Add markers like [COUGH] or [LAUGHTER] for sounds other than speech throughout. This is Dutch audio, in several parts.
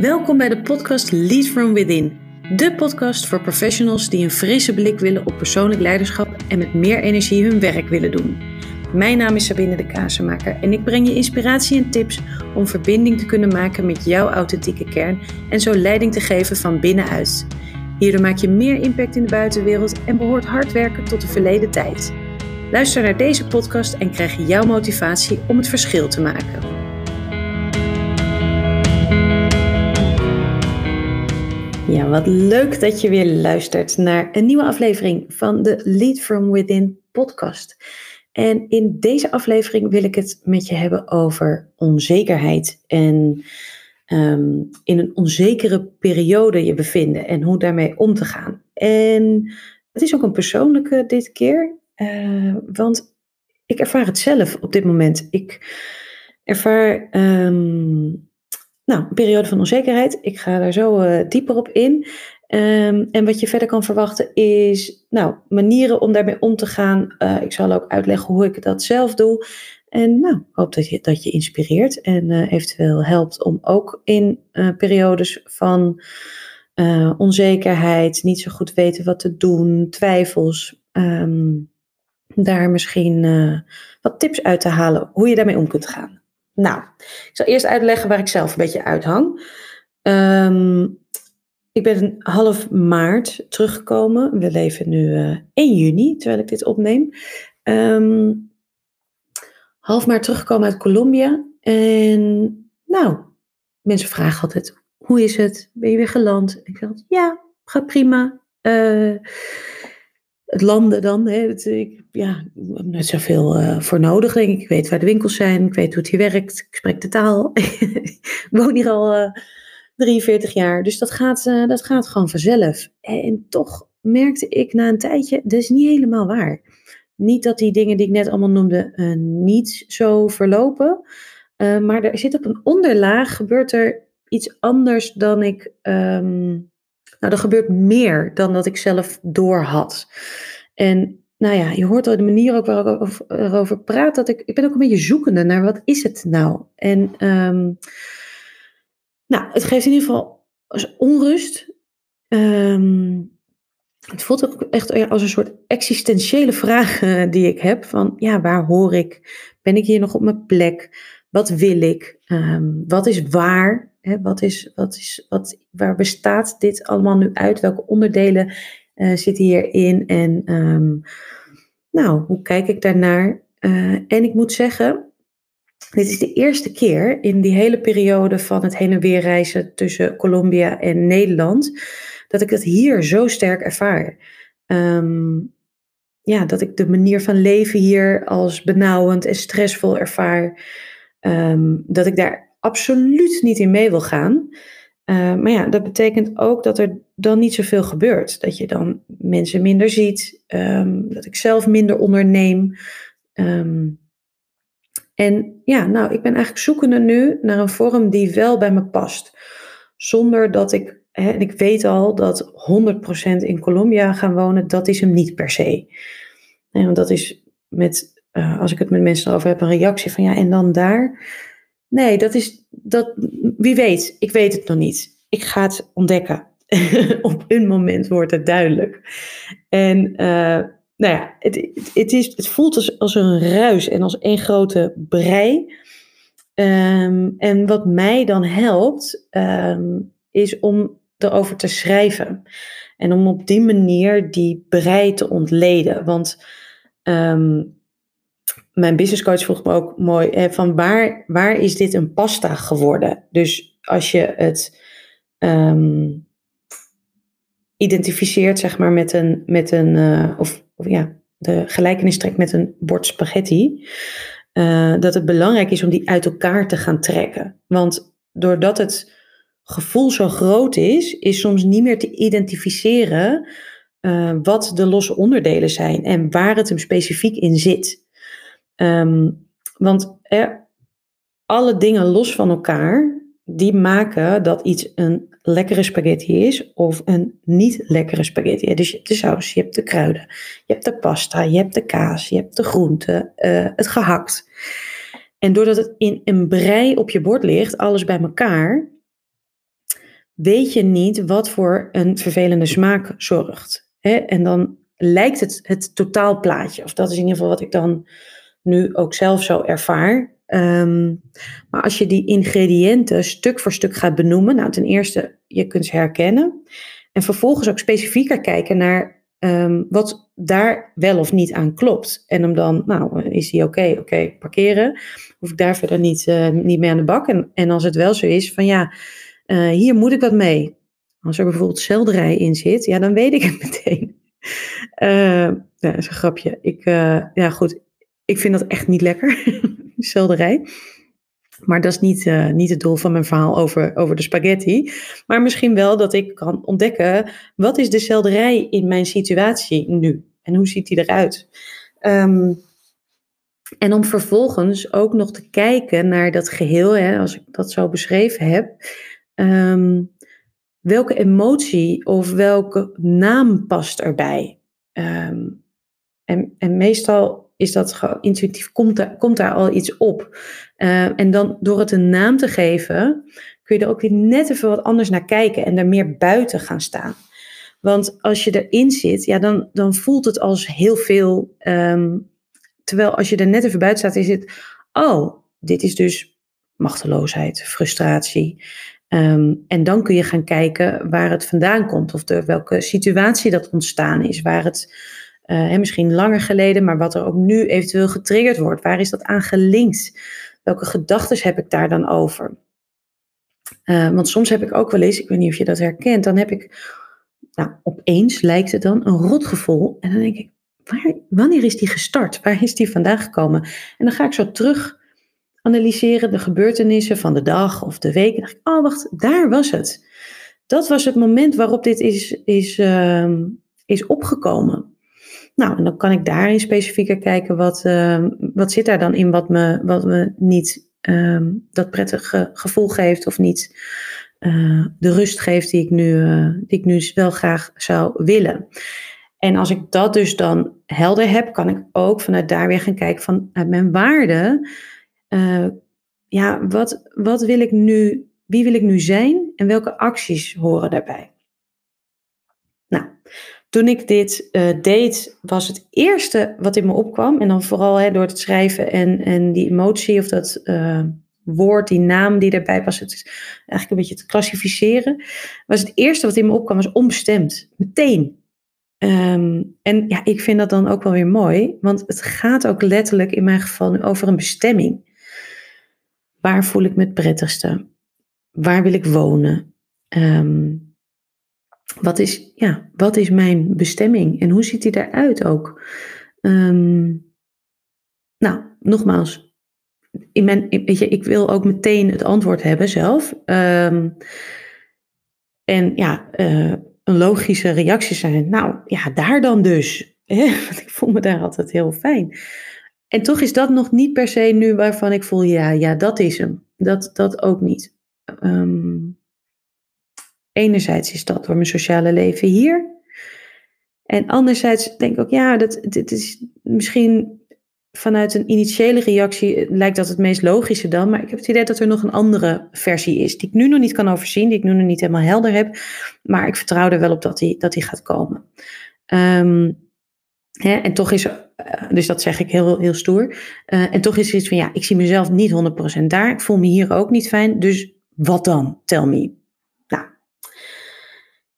Welkom bij de podcast Lead From Within. De podcast voor professionals die een frisse blik willen op persoonlijk leiderschap en met meer energie hun werk willen doen. Mijn naam is Sabine de Kazenmaker en ik breng je inspiratie en tips om verbinding te kunnen maken met jouw authentieke kern en zo leiding te geven van binnenuit. Hierdoor maak je meer impact in de buitenwereld en behoort hard werken tot de verleden tijd. Luister naar deze podcast en krijg jouw motivatie om het verschil te maken. Ja, wat leuk dat je weer luistert naar een nieuwe aflevering van de Lead From Within podcast. En in deze aflevering wil ik het met je hebben over onzekerheid en ehm, in een onzekere periode je bevinden en hoe daarmee om te gaan. En het is ook een persoonlijke dit keer, uh, want ik ervaar het zelf op dit moment. Ik ervaar um, nou, een periode van onzekerheid. Ik ga daar zo uh, dieper op in. Um, en wat je verder kan verwachten is nou, manieren om daarmee om te gaan. Uh, ik zal ook uitleggen hoe ik dat zelf doe. En nou, ik hoop dat je, dat je inspireert en uh, eventueel helpt om ook in periodes van onzekerheid, niet zo goed weten wat te doen, twijfels, um, daar misschien wat tips uit te halen hoe je daarmee om kunt gaan. Nou, ik zal eerst uitleggen waar ik zelf een beetje uithang. Um, ik ben half maart teruggekomen. We leven nu uh, eh, 1 juni, terwijl ik dit opneem. Um, half maart teruggekomen uit Colombia. En nou, mensen vragen altijd, hoe is het? Ben je weer geland? Ik zeg, ja, gaat prima. Uh, het landen dan. Hè, het, ik, ja, ik heb net zoveel uh, voor nodig, ik. Weet waar de winkels zijn, ik weet hoe het hier werkt, ik spreek de taal. [LAUGHS] ik woon hier al uh, eh, 43 jaar, dus dat gaat, dat gaat gewoon vanzelf. En, toch merkte ik na een tijdje, dat is niet helemaal waar. Niet dat die dingen die ik net allemaal noemde niet zo verlopen, maar er zit op een onderlaag, gebeurt er iets anders dan ik... Um, nou, er gebeurt meer dan dat ik zelf door had. En nou ja, je hoort al de manier ook waar ik erover praat, dat ik, ik ben ook een beetje zoekende naar wat is het nou? En um, nou, het geeft in ieder geval onrust. Um, het voelt ook echt als een soort existentiële [LAUGHS] vraag die ik heb. Van ja, waar hoor ik? Ben ik hier nog op mijn plek? Wat wil ik? Um, wat is waar? Hè, wat is, wat is, wat, waar bestaat dit allemaal nu uit? Welke onderdelen uh, zitten hierin? En um, nou, hoe kijk ik daarnaar? Uh, en ik moet zeggen, dit is de eerste keer in die hele periode van het heen en weer reizen tussen Colombia en Nederland, dat ik het hier zo sterk ervaar. Um, ja, dat ik de manier van leven hier als benauwend en stressvol ervaar. Um, dat ik daar absoluut niet in mee wil gaan. Uh, maar ja, dat betekent ook dat er dan niet zoveel gebeurt. Dat je dan mensen minder ziet, um, dat ik zelf minder onderneem. Um, en ja, nou, ik ben eigenlijk zoekende nu naar een vorm die wel bij me past. Zonder dat ik, hè, en ik weet al dat 100% in Colombia gaan wonen, dat is hem niet per se. En dat is met, uh, als ik het met mensen over heb, een reactie van ja, en dan daar. Nee, dat is, dat, wie weet, ik weet het nog niet. Ik ga het ontdekken. [LAUGHS] Op een moment wordt het duidelijk. En uh, nou ja, het, het, is, het voelt als, als een ruis en als één grote brei. Um, en wat mij dan helpt, um, is om erover te schrijven. En om op die manier die brei te ontleden. Want um, mijn business coach vroeg me ook mooi, hè, van waar, waar is dit een pasta geworden? Dus als je het um, identificeert, zeg maar, met een, met een uh, of, of, ja, de gelijkenis trekt met een bord spaghetti, uh, dat het belangrijk is om die uit elkaar te gaan trekken. Want doordat het gevoel zo groot is, is soms niet meer te identificeren wat de losse onderdelen zijn en waar het hem specifiek in zit. Um, want alle dingen los van elkaar, die maken dat iets een lekkere spaghetti is of een niet lekkere spaghetti. Dus je hebt de saus, je hebt de kruiden, je hebt de pasta, je hebt de kaas, je hebt de groenten, uh, het gehakt. En doordat het in een brei op je bord ligt, alles bij elkaar, weet je niet wat voor een vervelende smaak zorgt. Hè? En dan lijkt het het totaalplaatje. Of dat is in ieder geval wat ik dan nu ook zelf zo ervaar. Ehm, maar als je die ingrediënten stuk voor stuk gaat benoemen, nou ten eerste, je kunt ze herkennen. En vervolgens ook specifieker kijken naar ehm, wat daar wel of niet aan klopt. En om dan, nou, is die oké, oké, parkeren. Hoef ik daar verder niet, uh, niet mee aan de bak. En, en als het wel zo is, van ja, uh, hier moet ik wat mee. Als er bijvoorbeeld selderij in zit, ja, dan weet ik het meteen. [LAUGHS] Uh, dat is een grapje. Ik, ja, goed. Ik vind dat echt niet lekker, [LAUGHS] selderij. Maar dat is niet, uh, niet het doel van mijn verhaal over, over de spaghetti. Maar misschien wel dat ik kan ontdekken, wat is de selderij in mijn situatie nu? En hoe ziet die eruit? Um, en om vervolgens ook nog te kijken naar dat geheel, hè, als ik dat zo beschreven heb. Um, welke emotie of welke naam past erbij? Um, en, en meestal is dat intuïtief, komt, daar, komt daar al iets op. Uh, en dan door het een naam te geven, kun je er ook weer net even wat anders naar kijken en er meer buiten gaan staan. Want als je erin zit, ja, dan, dan voelt het als heel veel. Um, terwijl als je er net even buiten staat, is het, oh, dit is dus machteloosheid, frustratie. Um, en dan kun je gaan kijken waar het vandaan komt, of de, welke situatie dat ontstaan is, waar het uh, misschien langer geleden, maar wat er ook nu eventueel getriggerd wordt. Waar is dat aan gelinkt? Welke gedachten heb ik daar dan over? Uh, want soms heb ik ook wel eens, ik weet niet of je dat herkent, dan heb ik, nou, opeens lijkt het dan een rotgevoel. En dan denk ik, waar, wanneer is die gestart? Waar is die vandaan gekomen? En dan ga ik zo terug analyseren de gebeurtenissen van de dag of de week. En dan dacht ik, oh wacht, daar was het. Dat was het moment waarop dit is, is, uh, is opgekomen. Nou, en dan kan ik daarin specifieker kijken wat, uh, wat zit daar dan in wat me, wat me niet um, dat prettige gevoel geeft of niet uh, de rust geeft die ik, nu, uh, die ik nu wel graag zou willen. En als ik dat dus dan helder heb, kan ik ook vanuit daar weer gaan kijken vanuit mijn waarde. ja, wat, wat wil ik nu, wie wil ik nu zijn en welke acties horen daarbij? Nou, toen ik dit uh, deed, was het eerste wat in me opkwam. En dan vooral hè, door het schrijven en, en die emotie of dat uh, woord, die naam die erbij was. Het eigenlijk een beetje te klassificeren. Was het eerste wat in me opkwam, was onbestemd. Meteen. Um, en ja, ik vind dat dan ook wel weer mooi. Want het gaat ook letterlijk in mijn geval over een bestemming. Waar voel ik me het prettigste? Waar wil ik wonen? Um, wat is, ja, wat is mijn bestemming en hoe ziet die eruit ook? Um, nou, nogmaals, in mijn, weet je, ik wil ook meteen het antwoord hebben zelf. Um, en ja, uh, een logische reactie zijn, nou ja, daar dan dus. [LAUGHS] Ik voel me daar altijd heel fijn. En toch is dat nog niet per se nu waarvan ik voel, ja, ja, dat is hem. Dat, dat ook niet. Um, Enerzijds is dat door mijn sociale leven hier. En anderzijds denk ik ook, ja, dat, dit is misschien vanuit een initiële reactie eh, lijkt dat het meest logische dan. Maar ik heb het idee dat er nog een andere versie is. Die ik nu nog niet kan overzien, die ik nu nog niet helemaal helder heb. Maar ik vertrouw er wel op dat die, dat die gaat komen. Um, hè, en toch is eh, dus dat zeg ik heel, heel stoer. Uh, en toch is er iets van, ja, ik zie mezelf niet 100% daar. Ik voel me hier ook niet fijn. Dus wat dan? Tell me.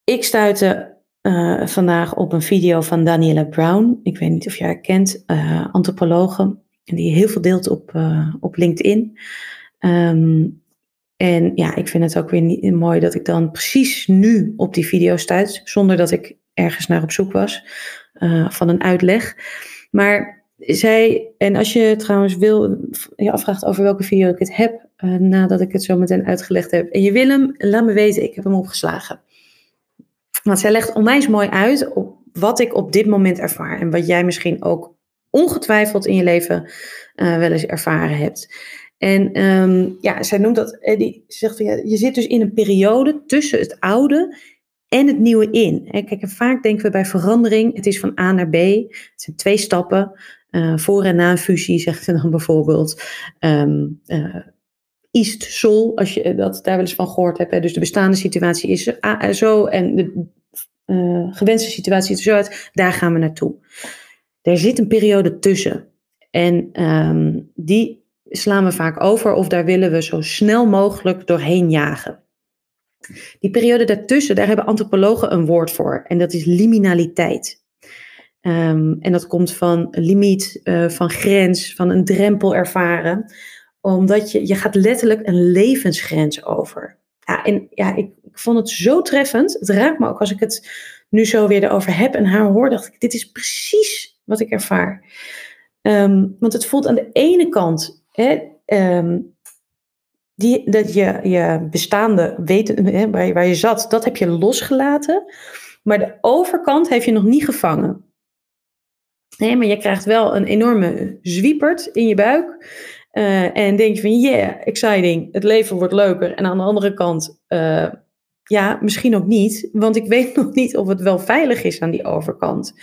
Ik stuitte uh, vandaag op een video van Daniela Brown. Ik weet niet of jij haar kent, uh, antropologe. Die heel veel deelt op, uh, op LinkedIn. Um, en ja, ik vind het ook weer niet, mooi dat ik dan precies nu op die video stuit. Zonder dat ik ergens naar op zoek was van een uitleg. Maar zij, en als je trouwens wil, je afvraagt over welke video ik het heb, nadat ik het zo meteen uitgelegd heb. En je wil hem, laat me weten, ik heb hem opgeslagen. Want zij legt onwijs mooi uit op wat ik op dit moment ervaar. En wat jij misschien ook ongetwijfeld in je leven uh, wel eens ervaren hebt. En um, ja, zij noemt dat, eh, die zegt van ja, je zit dus in een periode tussen het oude en het nieuwe in. En kijk, vaak denken we bij verandering, het is van A naar B. Het zijn twee stappen. Uh, voor en na een fusie, [LAUGHS] zegt ze dan bijvoorbeeld. Um, East Sol, als je dat daar wel eens van gehoord hebt. Hè. Dus de bestaande situatie is zo en de uh, gewenste situatie er zo uit. Daar gaan we naartoe. Er zit een periode tussen. En um, die slaan we vaak over of daar willen we zo snel mogelijk doorheen jagen. Die periode daartussen, daar hebben antropologen een woord voor. En dat is liminaliteit. Um, en dat komt van limiet, van grens, van een drempel ervaren. Omdat je, je gaat letterlijk een levensgrens over. Ja, en ja, ik, ik vond het zo treffend. Het raakt me ook als ik het nu zo weer erover heb en haar hoor. Dacht ik, dit is precies wat ik ervaar. Um, want het voelt aan de ene kant hè, um, die, dat je, je bestaande weten, hè, waar, je, waar je zat, dat heb je losgelaten. Maar de overkant heeft je nog niet gevangen. Nee, maar je krijgt wel een enorme zwiepert in je buik. Uh, en denk je van, yeah, exciting, het leven wordt leuker. En aan de andere kant, uh, ja, misschien ook niet. Want ik weet [LAUGHS] nog niet of het wel veilig is aan die overkant.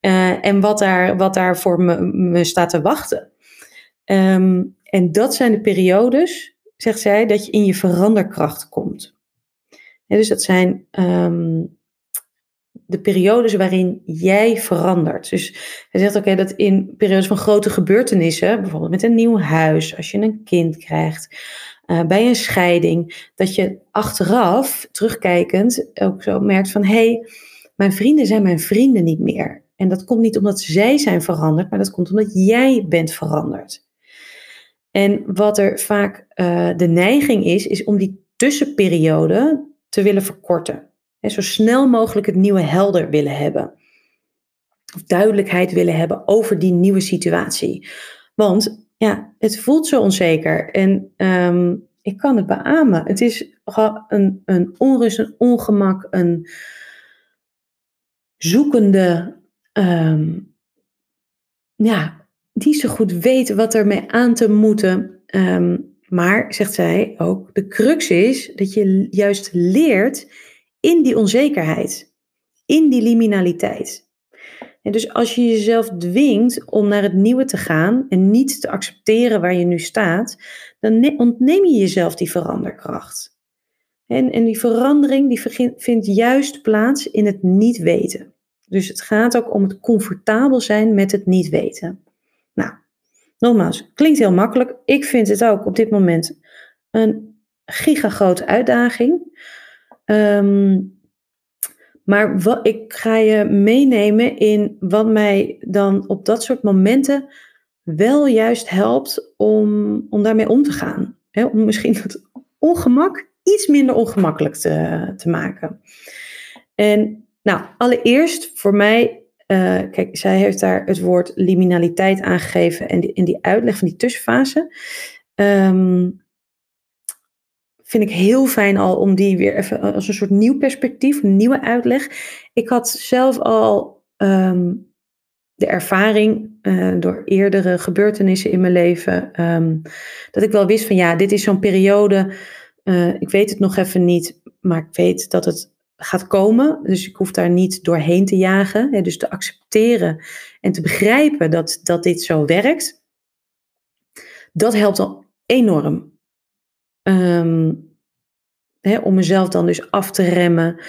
Uh, en wat daar, wat daar voor me, staat te wachten. Um, en dat zijn de periodes, zegt zij, dat je in je veranderkracht komt. Dus dat zijn um, de periodes waarin jij verandert. Dus hij zegt ook dat in periodes van grote gebeurtenissen, bijvoorbeeld met een nieuw huis, als je een kind krijgt, uh, bij een scheiding, dat je achteraf, terugkijkend, ook zo merkt van hé, hey, mijn vrienden zijn mijn vrienden niet meer. En dat komt niet omdat zij zijn veranderd, maar dat komt omdat jij bent veranderd. En wat er vaak uh, de neiging is, is om die tussenperiode te willen verkorten. En zo snel mogelijk het nieuwe helder willen hebben. Of duidelijkheid willen hebben over die nieuwe situatie. Want ja, het voelt zo onzeker. En um, ik kan het beamen. Het is een, een onrust, een ongemak, een zoekende. Um, ja, niet zo goed weten wat ermee aan te moeten. Um, maar, zegt zij ook, de crux is dat je juist leert in die onzekerheid, in die liminaliteit. En dus als je jezelf dwingt om naar het nieuwe te gaan en niet te accepteren waar je nu staat, dan ontneem je jezelf die veranderkracht. En, en die verandering die vindt juist plaats in het niet weten. Dus het gaat ook om het comfortabel zijn met het niet weten. Nou, nogmaals, klinkt heel makkelijk. Ik vind het ook op dit moment een gigagrote uitdaging. Um, maar wat, ik ga je meenemen in wat mij dan op dat soort momenten wel juist helpt om, om daarmee om te gaan. om misschien het ongemak iets minder ongemakkelijk te, te maken. En nou, allereerst voor mij, uh, kijk, zij heeft daar het woord liminaliteit aangegeven en die, in die uitleg van die tussenfase. Um, vind ik heel fijn al om die weer even als een soort nieuw perspectief, een nieuwe uitleg. Ik had zelf al um, de ervaring uh, door eerdere gebeurtenissen in mijn leven, um, dat ik wel wist van ja, dit is zo'n periode, uh, ik weet het nog even niet, maar ik weet dat het gaat komen. Dus ik hoef daar niet doorheen te jagen. Hè, dus te accepteren en te begrijpen dat, dat dit zo werkt. Dat helpt al enorm. Um, hè, om mezelf dan dus af te remmen.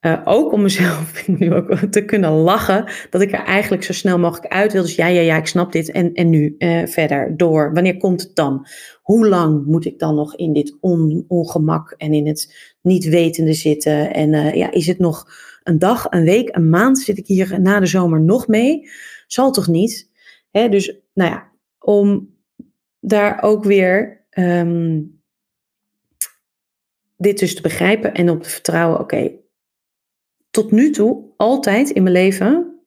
Uh, ook om mezelf [LAUGHS] nu ook te kunnen lachen. Dat ik er eigenlijk zo snel mogelijk uit wil. Dus ja, ja, ja, ik snap dit. En, en nu uh, verder door. Wanneer komt het dan? Hoe lang moet ik dan nog in dit on, ongemak en in het niet wetende zitten? En uh, ja, is het nog een dag, een week, een maand? Zit ik hier na de zomer nog mee? Zal toch niet? Hè, dus nou ja, om daar ook weer um, dit dus te begrijpen en op te vertrouwen, oké, tot nu toe, altijd in mijn leven,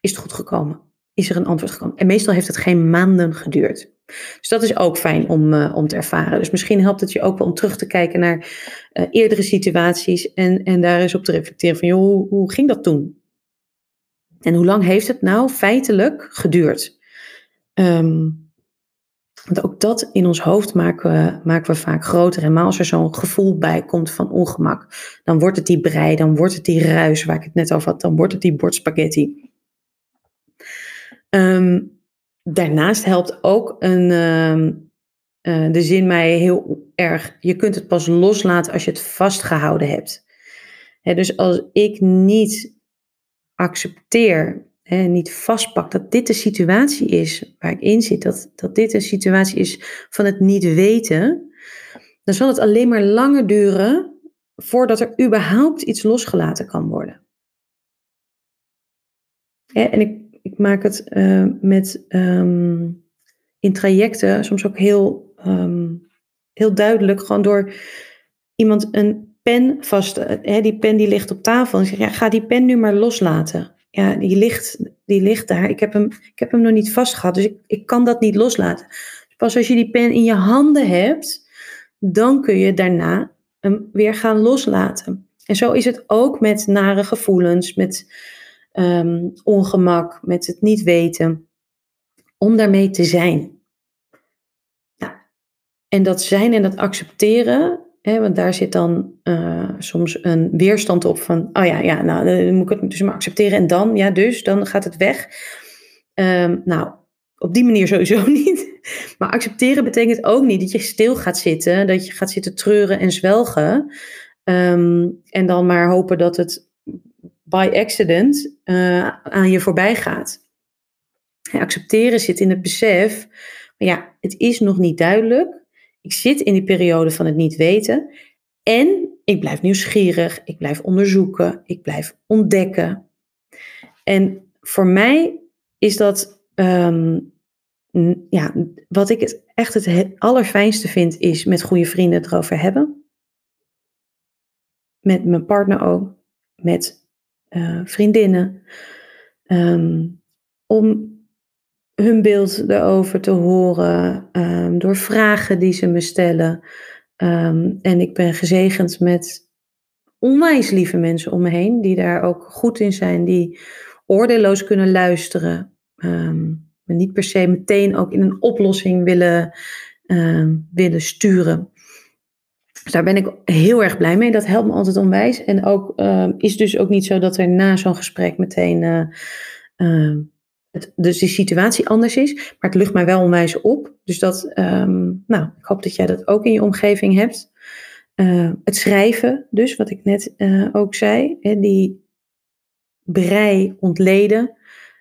is het goed gekomen. Is er een antwoord gekomen. En meestal heeft het geen maanden geduurd. Dus dat is ook fijn om, uh, om te ervaren. Dus misschien helpt het je ook wel om terug te kijken naar uh, eerdere situaties en, en daar eens op te reflecteren van, joh, hoe, hoe ging dat toen? En hoe lang heeft het nou feitelijk geduurd? Um, want ook dat in ons hoofd maken we, maken we vaak groter. En maar als er zo'n gevoel bij komt van ongemak, dan wordt het die brei, dan wordt het die ruis waar ik het net over had, dan wordt het die bord spaghetti. Um, daarnaast helpt ook een, um, uh, de zin mij heel erg. Je kunt het pas loslaten als je het vastgehouden hebt. dus als ik niet accepteer en niet vastpak dat dit de situatie is waar ik in zit, dat, dat dit een situatie is van het niet weten, dan zal het alleen maar langer duren voordat er überhaupt iets losgelaten kan worden. en ik, ik maak het uh, met ehm, in trajecten soms ook heel, ehm, heel duidelijk, gewoon door iemand een pen vast, hè, die pen die ligt op tafel, en zeg ja, ga die pen nu maar loslaten. Ja, die ligt, die ligt daar. Ik heb, hem, ik heb hem nog niet vastgehad, dus ik, ik kan dat niet loslaten. Pas als je die pen in je handen hebt, dan kun je daarna hem weer gaan loslaten. En zo is het ook met nare gevoelens, met um, ongemak, met het niet weten, om daarmee te zijn. Nou, en dat zijn en dat accepteren, want daar zit dan uh, soms een weerstand op van, oh ja, ja, nou, dan moet ik het dus maar accepteren en dan, ja, dus, dan gaat het weg. Um, nou, op die manier [LAUGHS] sowieso niet. Maar accepteren betekent ook niet dat je stil gaat zitten, dat je gaat zitten treuren en zwelgen. Um, en dan maar hopen dat het by accident uh, aan je voorbij gaat. accepteren zit in het besef, maar ja, het is nog niet duidelijk. Ik zit in die periode van het niet weten. En ik blijf nieuwsgierig, ik blijf onderzoeken, ik blijf ontdekken. En voor mij is dat, um, ja, wat ik het echt het allerfijnste vind, is met goede vrienden het erover hebben. Met mijn partner ook, met uh, vriendinnen. Um, om hun beeld erover te horen, um, door vragen die ze me stellen. Um, en ik ben gezegend met onwijs lieve mensen om me heen, die daar ook goed in zijn, die oordeelloos kunnen luisteren. maar niet per se meteen ook in een oplossing willen, willen sturen. Dus daar ben ik heel erg blij mee. Dat helpt me altijd onwijs. En ook is dus ook niet zo dat er na zo'n gesprek meteen uh, dus de situatie anders is. Maar het lucht mij wel onwijs op. Dus dat, um, nou, ik hoop dat jij dat ook in je omgeving hebt. het schrijven, dus wat ik net ook zei, hè, die brei ontleden.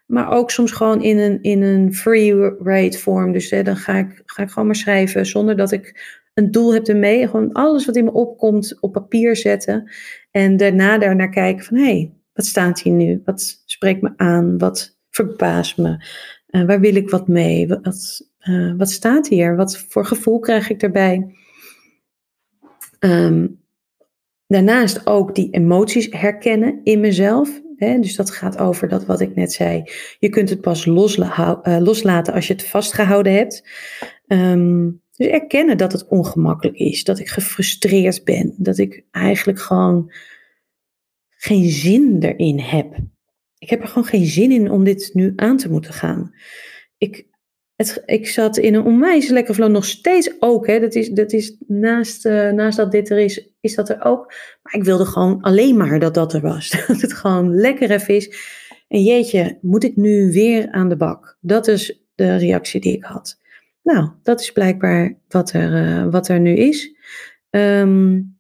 Maar ook soms gewoon in een, in een free rate vorm. Dus hè, dan ga ik, ga ik gewoon maar schrijven zonder dat ik een doel hebt ermee. Gewoon alles wat in me opkomt op papier zetten. En daarna daarnaar kijken van hé, hey, wat staat hier nu? Wat spreekt me aan? Wat verbaast me? Uh, waar wil ik wat mee? Wat, uh, wat staat hier? Wat voor gevoel krijg ik erbij? Um, daarnaast ook die emoties herkennen in mezelf. Hè? Dus dat gaat over dat wat ik net zei. Je kunt het pas uh, loslaten als je het vastgehouden hebt. Um, dus erkennen dat het ongemakkelijk is, dat ik gefrustreerd ben, dat ik eigenlijk gewoon geen zin erin heb. Ik heb er gewoon geen zin in om dit nu aan te moeten gaan. Ik, het, ik zat in een onwijs lekker flow, nog steeds ook. Hè, dat is, dat is naast, uh, naast dat dit er is, is dat er ook. Maar ik wilde gewoon alleen maar dat dat er was. [LAUGHS] Dat het gewoon lekker even is. En jeetje, moet ik nu weer aan de bak? Dat is de reactie die ik had. Nou, dat is blijkbaar wat er, uh, wat er nu is. Um,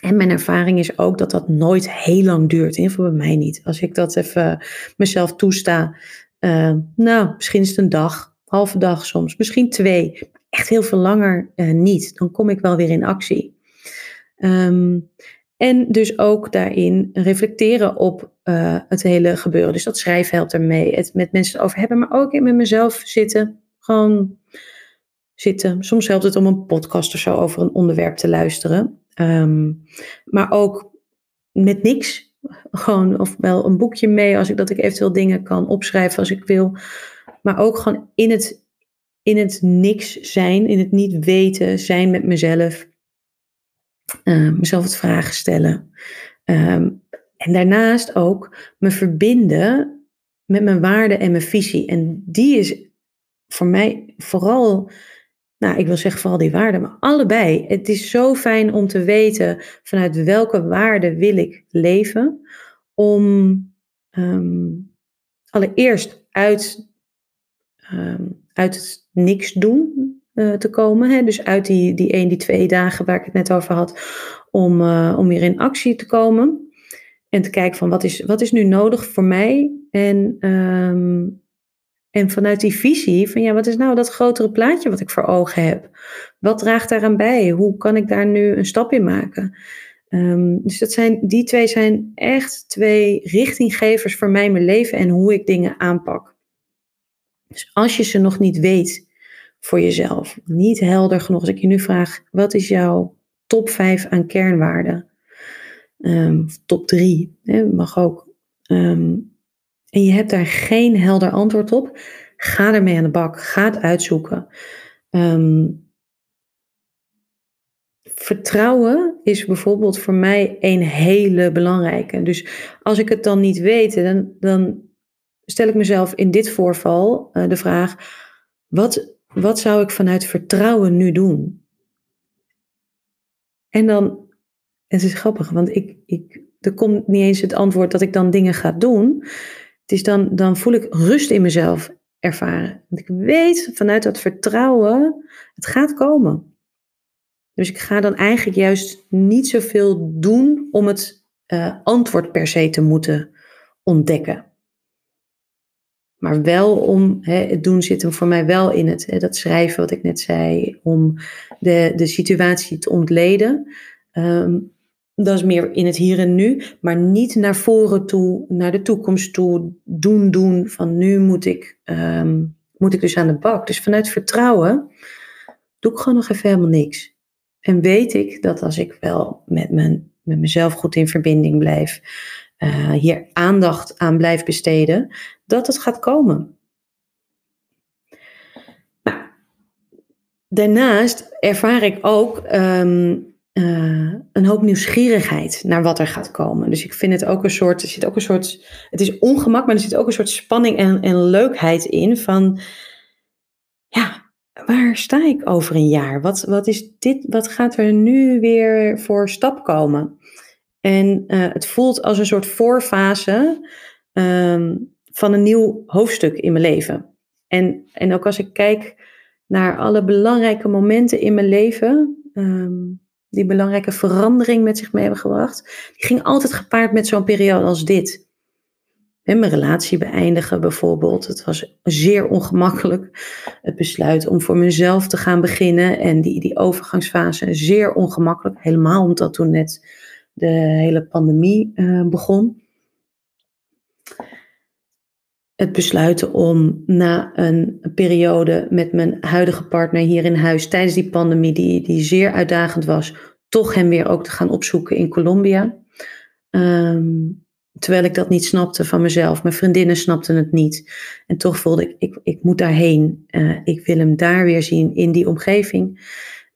en mijn ervaring is ook dat dat nooit heel lang duurt. In ieder bij mij niet. Als ik dat even mezelf toesta. Uh, nou, misschien is het een dag, halve dag soms, misschien twee. Echt heel veel langer uh, niet. Dan kom ik wel weer in actie. Um, en dus ook daarin reflecteren op uh, het hele gebeuren. Dus dat schrijven helpt ermee. Het met mensen over hebben, maar ook in met mezelf zitten. Gewoon zitten. Soms helpt het om een podcast of zo over een onderwerp te luisteren. Um, maar ook met niks. Gewoon, of wel een boekje mee als ik dat ik eventueel dingen kan opschrijven als ik wil. Maar ook gewoon in het, in het niks zijn, in het niet weten, zijn met mezelf. Uh, mezelf het vragen stellen. Um, en daarnaast ook me verbinden met mijn waarde en mijn visie. En die is voor mij vooral nou, ik wil zeggen vooral die waarden, maar allebei. Het is zo fijn om te weten vanuit welke waarden wil ik leven. Om um, allereerst uit, um, uit het niks doen te komen. Hè? Dus uit die, die één, die twee dagen waar ik het net over had, om, om weer in actie te komen. En te kijken van wat is, wat is nu nodig voor mij? En, ehm, en vanuit die visie van ja, wat is nou dat grotere plaatje wat ik voor ogen heb? Wat draagt daaraan bij? Hoe kan ik daar nu een stap in maken? Ehm, dus dat zijn, die twee zijn echt twee richtinggevers voor mij, mijn leven en hoe ik dingen aanpak. Dus als je ze nog niet weet voor jezelf, niet helder genoeg, als ik je nu vraag, wat is jouw top 5 aan kernwaarden? Um, top 3, hè, mag ook. Ehm, en je hebt daar geen helder antwoord op, ga ermee aan de bak, ga het uitzoeken. Um, vertrouwen is bijvoorbeeld voor mij een hele belangrijke. Dus als ik het dan niet weet, dan, dan stel ik mezelf in dit voorval uh, de vraag: wat, wat zou ik vanuit vertrouwen nu doen? En dan, het is grappig, want ik, ik, er komt niet eens het antwoord dat ik dan dingen ga doen. Is dan, dan voel ik rust in mezelf ervaren. Want ik weet vanuit dat vertrouwen, het gaat komen. Dus ik ga dan eigenlijk juist niet zoveel doen om het uh, antwoord per se te moeten ontdekken. Maar wel om, hè, het doen zit hem voor mij wel in het, hè, dat schrijven wat ik net zei, om de, de situatie te ontleden. Um, dat is meer in het hier en nu, maar niet naar voren toe, naar de toekomst toe, doen, doen, van nu moet ik, um, moet ik dus aan de bak. Dus vanuit vertrouwen doe ik gewoon nog even helemaal niks. En weet ik dat als ik wel met, mijn, met mezelf goed in verbinding blijf, uh, hier aandacht aan blijf besteden, dat het gaat komen. Nou, daarnaast ervaar ik ook um, uh, een hoop nieuwsgierigheid naar wat er gaat komen. Dus ik vind het ook een soort, er zit ook een soort, het is ongemak, maar er zit ook een soort spanning en, en leukheid in van, ja, waar sta ik over een jaar? Wat, wat, is dit, wat gaat er nu weer voor stap komen? En uh, het voelt als een soort voorfase um, van een nieuw hoofdstuk in mijn leven. En, en ook als ik kijk naar alle belangrijke momenten in mijn leven, um, die belangrijke verandering met zich mee hebben gebracht, die ging altijd gepaard met zo'n periode als dit mijn relatie beëindigen bijvoorbeeld. Het was zeer ongemakkelijk. Het besluit om voor mezelf te gaan beginnen en die, die overgangsfase zeer ongemakkelijk. Helemaal omdat toen net de hele pandemie uh, begon. Het besluiten om na een periode met mijn huidige partner hier in huis tijdens die pandemie, die, die zeer uitdagend was, toch hem weer ook te gaan opzoeken in Colombia. Um, Terwijl ik dat niet snapte van mezelf. Mijn vriendinnen snapten het niet. En toch voelde ik, ik, ik moet daarheen. Uh, ik wil hem daar weer zien in die omgeving.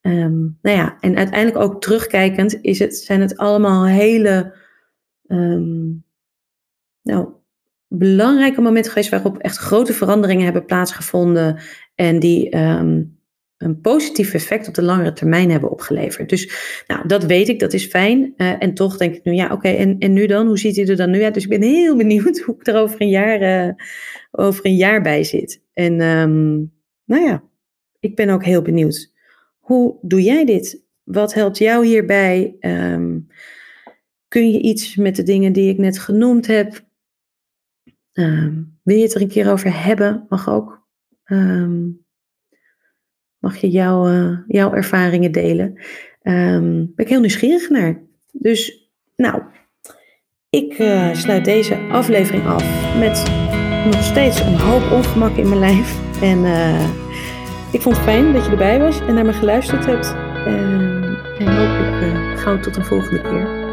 Um, nou ja, en uiteindelijk ook terugkijkend is het, zijn het allemaal hele um, nou, belangrijke momenten geweest waarop echt grote veranderingen hebben plaatsgevonden. En die um, een positief effect op de langere termijn hebben opgeleverd. Dus nou, dat weet ik, dat is fijn. Uh, en toch denk ik nu, ja, oké, en, en nu dan? Hoe ziet hij er dan nu uit? Dus ik ben heel [LAUGHS] benieuwd hoe ik er over een jaar, uh, over een jaar bij zit. En um, nou ja, ik ben ook heel benieuwd. Hoe doe jij dit? Wat helpt jou hierbij? Um, kun je iets met de dingen die ik net genoemd heb? Um, wil je het er een keer over hebben? Mag ook. Um, mag je jouw, uh, jouw ervaringen delen. Um, ben ik heel nieuwsgierig naar. Dus, nou, ik uh, sluit deze aflevering af met nog steeds een hoop ongemak in mijn lijf. En uh, ik vond het fijn dat je erbij was en naar me geluisterd hebt. en hopelijk gauw tot een volgende keer.